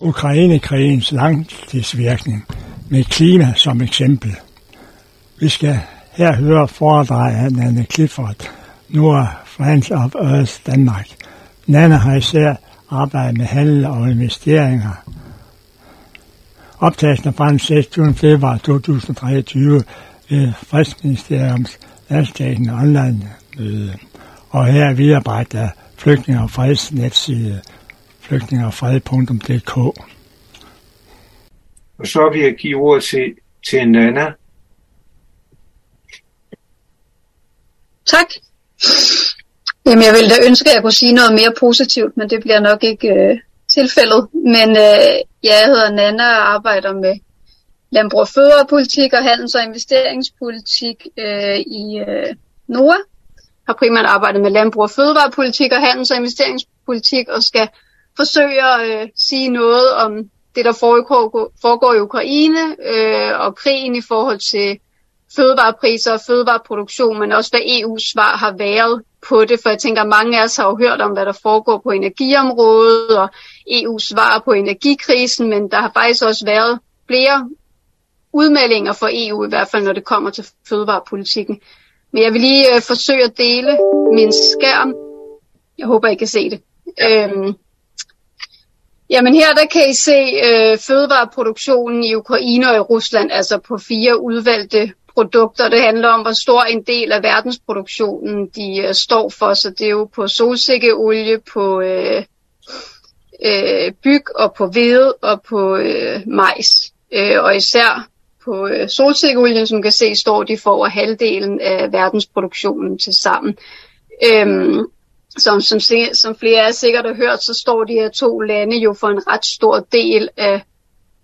Ukrainekrigens langtidsvirkning med klima som eksempel. Vi skal her høre foredrag af Nanne Clifford, nu er Friends of Earth Danmark. Nanne har især arbejdet med handel og investeringer. Optagelsen er fra den 26. februar 2023 ved Fredsministeriums landstaten online møde. Og her er viderebragt af Flygtninge og Freds netside flygtningeogfred.dk. Og så vil jeg give ordet til, til Nana. Tak. Jamen, jeg ville da ønske, at jeg kunne sige noget mere positivt, men det bliver nok ikke øh, tilfældet. Men øh, jeg hedder Nana og arbejder med landbrug og fødevarepolitik og handels- og investeringspolitik øh, i øh, NOA. Har primært arbejdet med landbrug og fødevarepolitik og handels- og investeringspolitik og skal forsøge at øh, sige noget om det, der foregår, foregår i Ukraine øh, og krigen i forhold til fødevarepriser og fødevareproduktion, men også hvad EU's svar har været på det, for jeg tænker, at mange af os har jo hørt om, hvad der foregår på energiområdet og EU's svar på energikrisen, men der har faktisk også været flere udmeldinger for EU, i hvert fald når det kommer til fødevarepolitikken. Men jeg vil lige øh, forsøge at dele min skærm. Jeg håber, I kan se det. Øhm, jamen her der kan I se øh, fødevareproduktionen i Ukraine og i Rusland, altså på fire udvalgte produkter. Det handler om, hvor stor en del af verdensproduktionen de øh, står for. Så det er jo på solsikkeolie, på øh, øh, byg og på hvede og på øh, majs. Øh, og især på øh, solsikkeolien, som kan se, står de for over halvdelen af verdensproduktionen til sammen. Øhm, som, som, som flere af sikkert har hørt, så står de her to lande jo for en ret stor del af,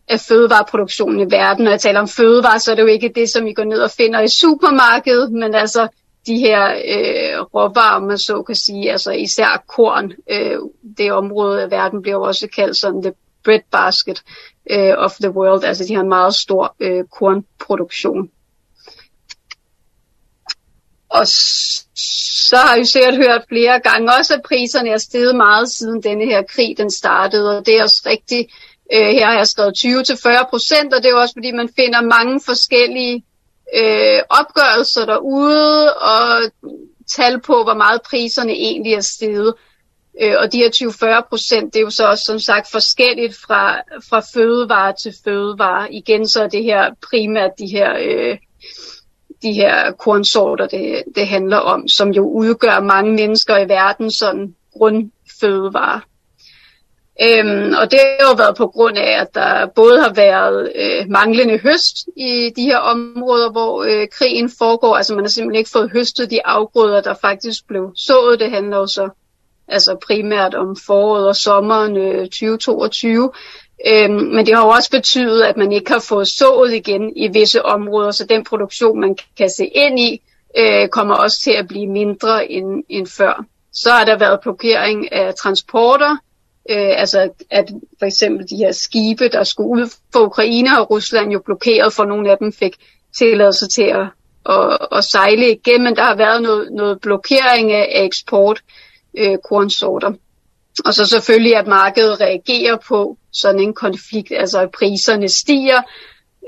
af fødevareproduktionen i verden. Når jeg taler om fødevare, så er det jo ikke det, som I går ned og finder i supermarkedet, men altså de her øh, råvarer, man så kan sige, altså især korn. Øh, det område af verden bliver jo også kaldt sådan the bread basket øh, of the world. Altså de har en meget stor øh, kornproduktion. Og så har jeg sikkert hørt flere gange også, at priserne er steget meget siden denne her krig den startede, og det er også rigtigt. Øh, her har jeg skrevet 20-40 procent, og det er også fordi, man finder mange forskellige øh, opgørelser derude, og tal på, hvor meget priserne egentlig er steget. Øh, og de her 20-40 procent, det er jo så også som sagt forskelligt fra, fra fødevare til fødevare. Igen så er det her primært de her, øh, de her kornsorter, det, det handler om, som jo udgør mange mennesker i verden sådan grundfødevare. Øhm, og det har jo været på grund af, at der både har været øh, manglende høst i de her områder, hvor øh, krigen foregår. Altså man har simpelthen ikke fået høstet de afgrøder, der faktisk blev sået. Det handler jo så altså primært om foråret og sommeren øh, 2022. Øhm, men det har jo også betydet, at man ikke har fået sået igen i visse områder, så den produktion, man kan se ind i, øh, kommer også til at blive mindre end, end før. Så har der været blokering af transporter, øh, altså at for eksempel de her skibe, der skulle ud for Ukraine og Rusland jo blokeret, for nogle af dem fik tilladelse til at, at, at sejle igen, men der har været noget, noget blokering af, af eksport øh, kornsorter. Og så selvfølgelig, at markedet reagerer på sådan en konflikt, altså at priserne stiger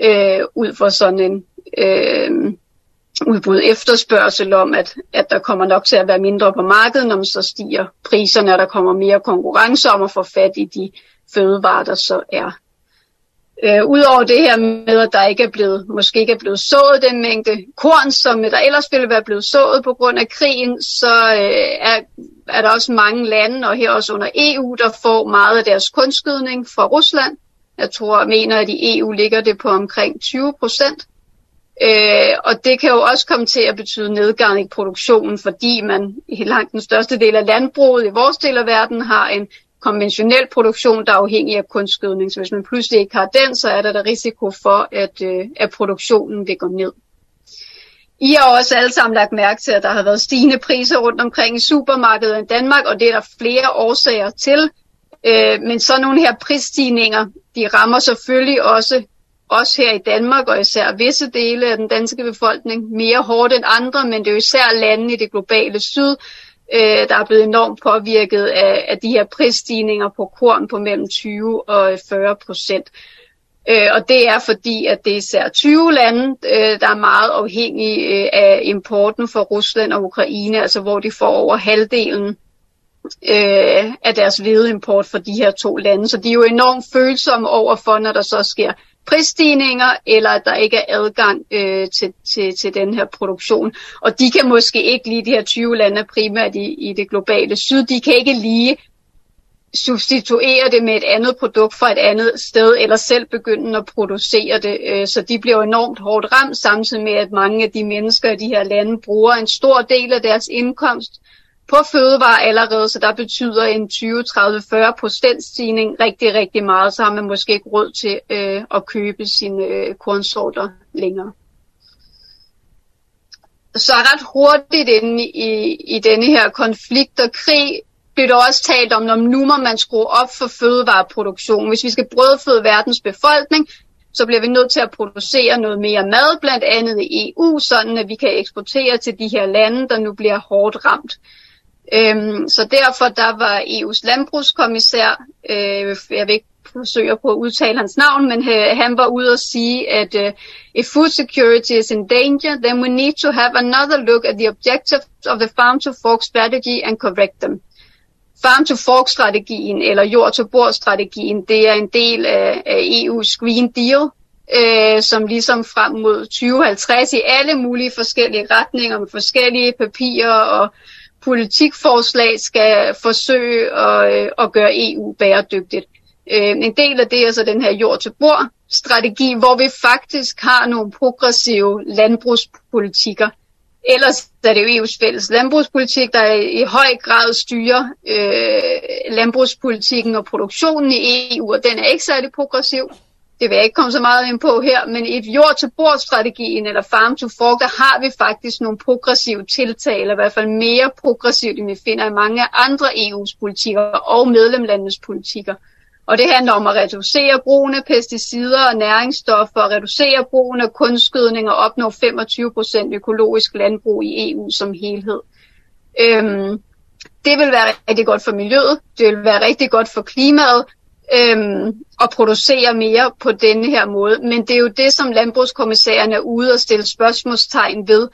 øh, ud for sådan en øh, udbud efterspørgsel om, at, at der kommer nok til at være mindre på markedet, når man så stiger priserne, og der kommer mere konkurrence om at få fat i de fødevarer, der så er. Øh, Udover det her med, at der ikke er blevet, måske ikke er blevet sået den mængde korn, som der ellers ville være blevet sået på grund af krigen, så øh, er, er der også mange lande, og her også under EU, der får meget af deres kunstgødning fra Rusland. Jeg tror, jeg mener, at i EU ligger det på omkring 20 procent. Øh, og det kan jo også komme til at betyde nedgang i produktionen, fordi man i langt den største del af landbruget i vores del af verden har en konventionel produktion, der er afhængig af kunstgødning. Så hvis man pludselig ikke har den, så er der der risiko for, at, øh, at produktionen vil gå ned. I har også alle sammen lagt mærke til, at der har været stigende priser rundt omkring i supermarkedet i Danmark, og det er der flere årsager til. Øh, men så nogle her prisstigninger, de rammer selvfølgelig også os her i Danmark, og især visse dele af den danske befolkning, mere hårdt end andre, men det er jo især landene i det globale syd, øh, der er blevet enormt påvirket af, af de her prisstigninger på korn på mellem 20 og 40 procent. Øh, og det er fordi, at det er især 20 lande, øh, der er meget afhængige øh, af importen fra Rusland og Ukraine, altså hvor de får over halvdelen øh, af deres hvedeimport fra de her to lande. Så de er jo enormt følsomme overfor, når der så sker prisstigninger, eller at der ikke er adgang øh, til, til, til den her produktion. Og de kan måske ikke lige de her 20 lande primært i, i det globale syd, de kan ikke lige substituere det med et andet produkt fra et andet sted, eller selv begynde at producere det. Øh, så de bliver enormt hårdt ramt, samtidig med, at mange af de mennesker i de her lande bruger en stor del af deres indkomst på fødevare allerede, så der betyder en 20, 30, 40 procent stigning rigtig, rigtig meget, så har man måske ikke råd til øh, at købe sine øh, kornsorter længere. Så ret hurtigt inde i, i denne her konflikt og krig blev der også talt om, om nu må man skrue op for fødevareproduktion. Hvis vi skal brødføde verdens befolkning, så bliver vi nødt til at producere noget mere mad, blandt andet i EU, sådan at vi kan eksportere til de her lande, der nu bliver hårdt ramt. Øhm, så derfor der var EU's landbrugskommissær, øh, jeg vil ikke forsøge på at udtale hans navn, men øh, han var ude og sige, at øh, if food security is in danger, then we need to have another look at the objectives of the farm to fork strategy and correct them. Farm to Fork-strategien eller jord-til-bord-strategien, det er en del af, af EU's Green Deal, øh, som ligesom frem mod 2050 i alle mulige forskellige retninger med forskellige papirer og politikforslag skal forsøge at, øh, at gøre EU bæredygtigt. Øh, en del af det er så den her jord-til-bord-strategi, hvor vi faktisk har nogle progressive landbrugspolitikker, Ellers er det jo EU's fælles landbrugspolitik, der i høj grad styrer øh, landbrugspolitikken og produktionen i EU, og den er ikke særlig progressiv. Det vil jeg ikke komme så meget ind på her, men i jord-til-bord-strategien eller farm-to-fork, der har vi faktisk nogle progressive tiltag, eller i hvert fald mere progressivt, end vi finder i mange andre EU's politikker og medlemslandenes politikker. Og det handler om at reducere brugen af pesticider og næringsstoffer, og reducere brugen af kunstgødning og opnå 25% økologisk landbrug i EU som helhed. Øhm, det vil være rigtig godt for miljøet, det vil være rigtig godt for klimaet, øhm, at producere mere på denne her måde. Men det er jo det, som landbrugskommissæren er ude og stille spørgsmålstegn ved.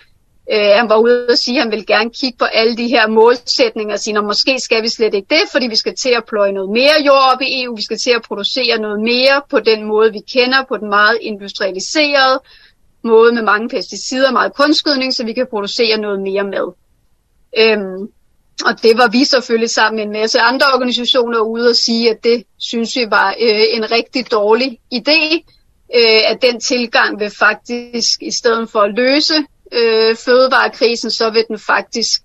Øh, han var ude og sige, at han vil gerne kigge på alle de her målsætninger og sige, at måske skal vi slet ikke det, fordi vi skal til at pløje noget mere jord op i EU, vi skal til at producere noget mere på den måde, vi kender, på den meget industrialiserede måde med mange pesticider og meget kunstgødning, så vi kan producere noget mere mad. Øhm, og det var vi selvfølgelig sammen med en masse andre organisationer ude og sige, at det synes vi var øh, en rigtig dårlig idé, øh, at den tilgang vil faktisk, i stedet for at løse øh, fødevarekrisen, så vil den faktisk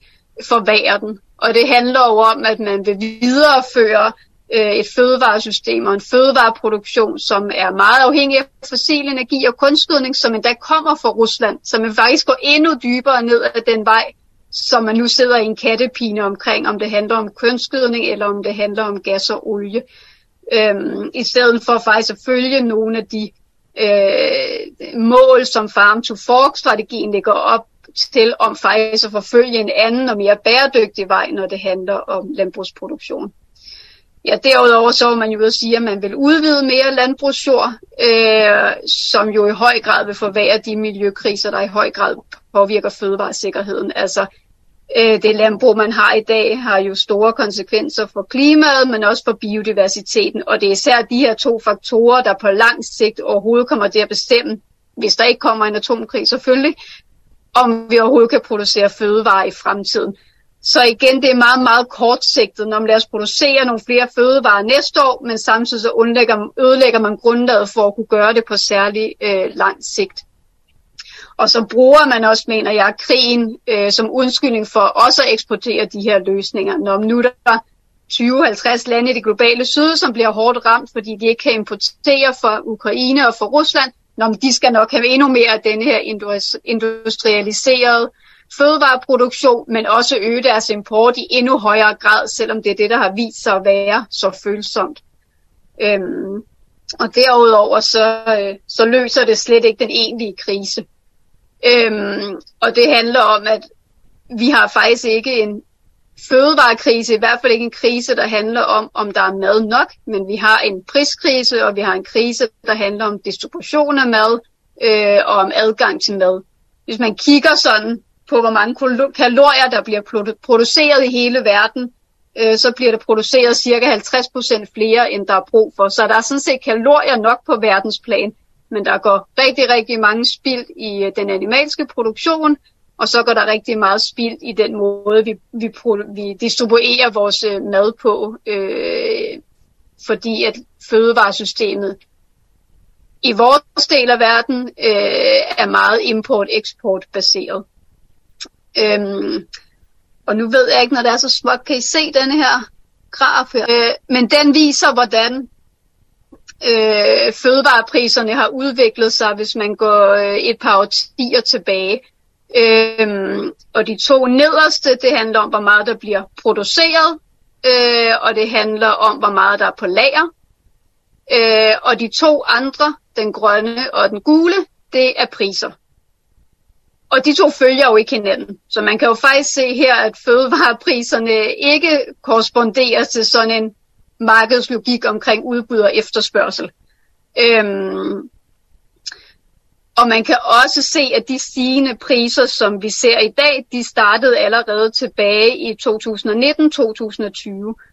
forvære den. Og det handler jo om, at man vil videreføre øh, et fødevaresystem og en fødevareproduktion, som er meget afhængig af fossil energi og kunstgødning, som endda kommer fra Rusland, som man faktisk går endnu dybere ned ad den vej, som man nu sidder i en kattepine omkring, om det handler om kunstgødning eller om det handler om gas og olie. Øhm, I stedet for faktisk at følge nogle af de øh, mål, som Farm to Fork-strategien ligger op til, om faktisk at forfølge en anden og mere bæredygtig vej, når det handler om landbrugsproduktion. Ja, derudover så vil man jo sige, at man vil udvide mere landbrugsjord, øh, som jo i høj grad vil forvære de miljøkriser, der i høj grad påvirker fødevaresikkerheden. Altså øh, det landbrug, man har i dag, har jo store konsekvenser for klimaet, men også for biodiversiteten. Og det er især de her to faktorer, der på lang sigt overhovedet kommer til at bestemme, hvis der ikke kommer en atomkrig selvfølgelig, om vi overhovedet kan producere fødevarer i fremtiden. Så igen, det er meget, meget kortsigtet, når man lader os producere nogle flere fødevarer næste år, men samtidig så ødelægger man grundlaget for at kunne gøre det på særlig øh, lang sigt. Og så bruger man også, mener jeg, krigen øh, som undskyldning for også at eksportere de her løsninger. Når nu der er 20-50 lande i det globale syd, som bliver hårdt ramt, fordi de ikke kan importere fra Ukraine og fra Rusland, når de skal nok have endnu mere af denne her industrialiserede fødevareproduktion, men også øge deres import i endnu højere grad, selvom det er det, der har vist sig at være så følsomt. Øhm, og derudover så, øh, så løser det slet ikke den egentlige krise. Øhm, og det handler om, at vi har faktisk ikke en fødevarekrise, i hvert fald ikke en krise, der handler om, om der er mad nok, men vi har en priskrise, og vi har en krise, der handler om distribution af mad øh, og om adgang til mad. Hvis man kigger sådan på, hvor mange kalorier, der bliver produceret i hele verden, øh, så bliver der produceret cirka 50% flere, end der er brug for. Så der er sådan set kalorier nok på verdensplan, men der går rigtig, rigtig mange spild i øh, den animalske produktion, og så går der rigtig meget spild i den måde, vi, vi, vi distribuerer vores øh, mad på, øh, fordi at fødevaresystemet i vores del af verden øh, er meget import-eksport baseret. Øhm, og nu ved jeg ikke, når det er så småt, kan I se denne her graf her? Øh, men den viser, hvordan øh, fødevarepriserne har udviklet sig, hvis man går øh, et par årtier tilbage. Øhm, og de to nederste, det handler om, hvor meget der bliver produceret, øh, og det handler om, hvor meget der er på lager. Øh, og de to andre, den grønne og den gule, det er priser. Og de to følger jo ikke hinanden. Så man kan jo faktisk se her, at fødevarepriserne ikke korresponderer til sådan en markedslogik omkring udbud og efterspørgsel. Øhm, og man kan også se, at de stigende priser, som vi ser i dag, de startede allerede tilbage i 2019-2020.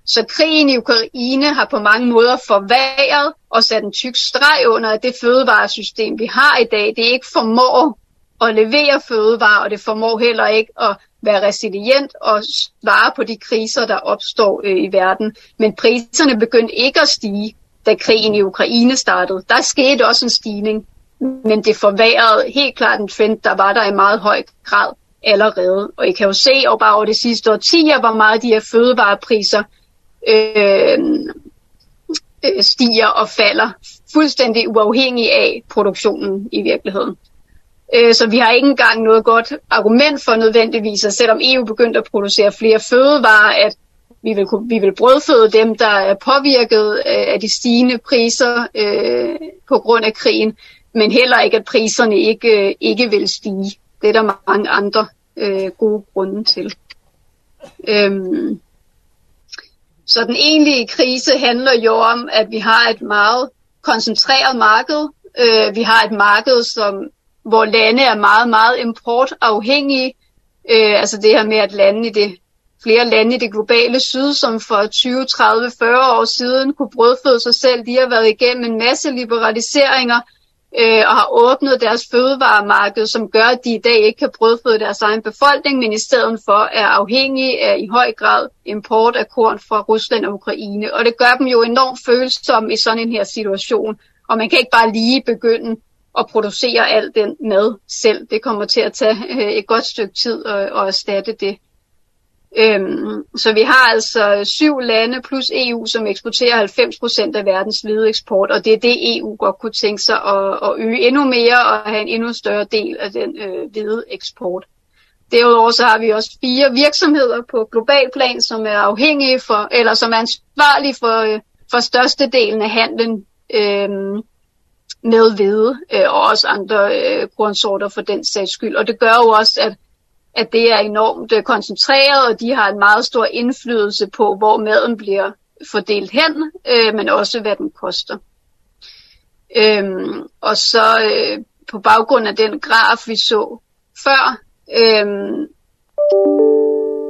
Så krigen i Ukraine har på mange måder forværret og sat en tyk streg under, at det fødevaresystem, vi har i dag, det ikke formår at levere fødevarer, og det formår heller ikke at være resilient og svare på de kriser, der opstår øh, i verden. Men priserne begyndte ikke at stige, da krigen i Ukraine startede. Der skete også en stigning, men det forværrede helt klart en trend, der var der i meget høj grad allerede. Og I kan jo se over bare over det sidste årtier, hvor meget de her fødevarepriser øh, øh stiger og falder, fuldstændig uafhængig af produktionen i virkeligheden. Øh, så vi har ikke engang noget godt argument for nødvendigvis, at selvom EU begyndte at producere flere fødevarer, at vi vil, vi vil brødføde dem, der er påvirket øh, af de stigende priser øh, på grund af krigen, men heller ikke, at priserne ikke, øh, ikke vil stige. Det er der mange andre øh, gode grunde til. Øhm, så den egentlige krise handler jo om, at vi har et meget koncentreret marked. Øh, vi har et marked, som, hvor lande er meget, meget importafhængige. Øh, altså det her med, at lande i det, flere lande i det globale syd, som for 20, 30, 40 år siden kunne brødføde sig selv, de har været igennem en masse liberaliseringer, øh, og har åbnet deres fødevaremarked, som gør, at de i dag ikke kan brødføde deres egen befolkning, men i stedet for er afhængige af i høj grad import af korn fra Rusland og Ukraine. Og det gør dem jo enormt følsomme i sådan en her situation. Og man kan ikke bare lige begynde at producere alt den mad selv. Det kommer til at tage øh, et godt stykke tid at, at erstatte det. Øhm, så vi har altså syv lande plus EU, som eksporterer 90% af verdens hvide eksport, og det er det, EU godt kunne tænke sig at, at øge endnu mere og have en endnu større del af den øh, hvide eksport. Derudover så har vi også fire virksomheder på global plan, som er afhængige for, eller som er ansvarlige for, øh, for størstedelen af handlen øh, med hvede øh, og også andre øh, kornsorter for den sags skyld. Og det gør jo også, at at det er enormt øh, koncentreret, og de har en meget stor indflydelse på, hvor maden bliver fordelt hen, øh, men også hvad den koster. Øhm, og så øh, på baggrund af den graf, vi så før, øh,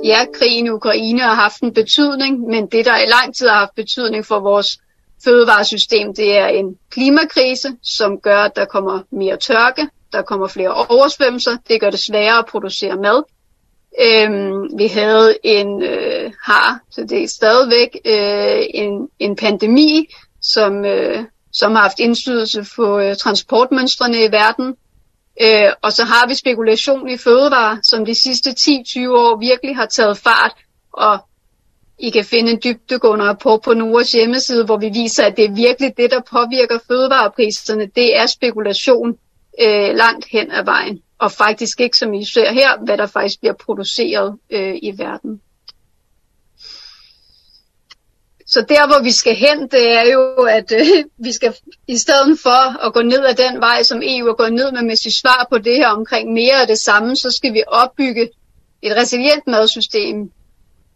ja, krigen i Ukraine har haft en betydning, men det, der i lang tid har haft betydning for vores fødevaresystem, det er en klimakrise, som gør, at der kommer mere tørke, der kommer flere oversvømmelser, det gør det sværere at producere mad. Øhm, vi havde en, øh, har, så det er stadigvæk, øh, en, en pandemi, som, øh, som har haft indflydelse på øh, transportmønstrene i verden. Øh, og så har vi spekulation i fødevarer, som de sidste 10-20 år virkelig har taget fart. Og i kan finde en dybdegående rapport på Noras hjemmeside, hvor vi viser, at det er virkelig det, der påvirker fødevarepriserne. Det er spekulation øh, langt hen ad vejen. Og faktisk ikke, som I ser her, hvad der faktisk bliver produceret øh, i verden. Så der, hvor vi skal hen, det er jo, at øh, vi skal i stedet for at gå ned ad den vej, som EU er gået ned med med sit svar på det her omkring mere af det samme, så skal vi opbygge et resilient madsystem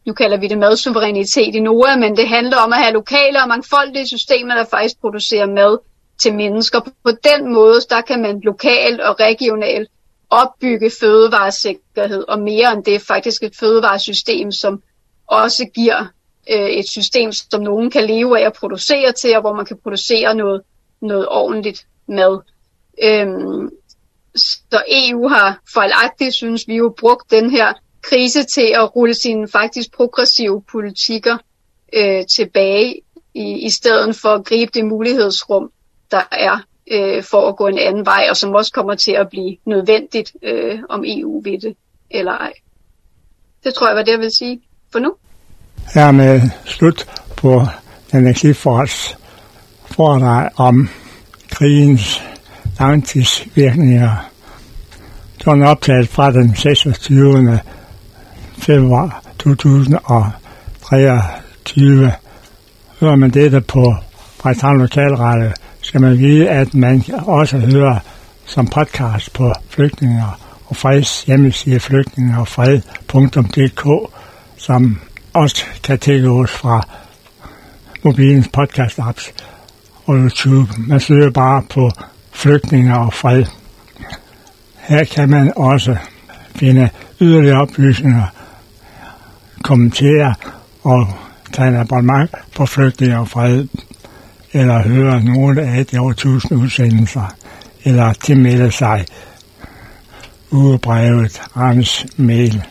nu kalder vi det madsuverænitet i NOA, men det handler om at have lokale og mangfoldige systemer, der faktisk producerer mad til mennesker. På den måde, der kan man lokalt og regionalt opbygge fødevaresikkerhed, og mere end det er faktisk et fødevaresystem, som også giver øh, et system, som nogen kan leve af at producere til, og hvor man kan producere noget, noget ordentligt mad. Øhm, så EU har fejlagtigt, synes vi jo, brugt den her krise til at rulle sine faktisk progressive politikker øh, tilbage, i, i stedet for at gribe det mulighedsrum, der er øh, for at gå en anden vej, og som også kommer til at blive nødvendigt, øh, om EU ved det eller ej. Det tror jeg var det, jeg vil sige for nu. med slut på energiforets foredrag om krigens langtidsvirkninger. Det var en optagelse fra den 26 februar 2023. Hører man dette på Frederikshavn Lokalradio, skal man vide, at man også hører som podcast på Flygtninger og Freds hjemmeside flygtninger og fred.dk, som også kan tilgås fra mobilens podcast-apps og YouTube. Man søger bare på flygtninger og fred. Her kan man også finde yderligere oplysninger, kommentere og tage en abonnement på flygtninger og fred, eller høre nogle af de over tusind udsendelser, eller tilmelde sig ugebrevet Rams mail.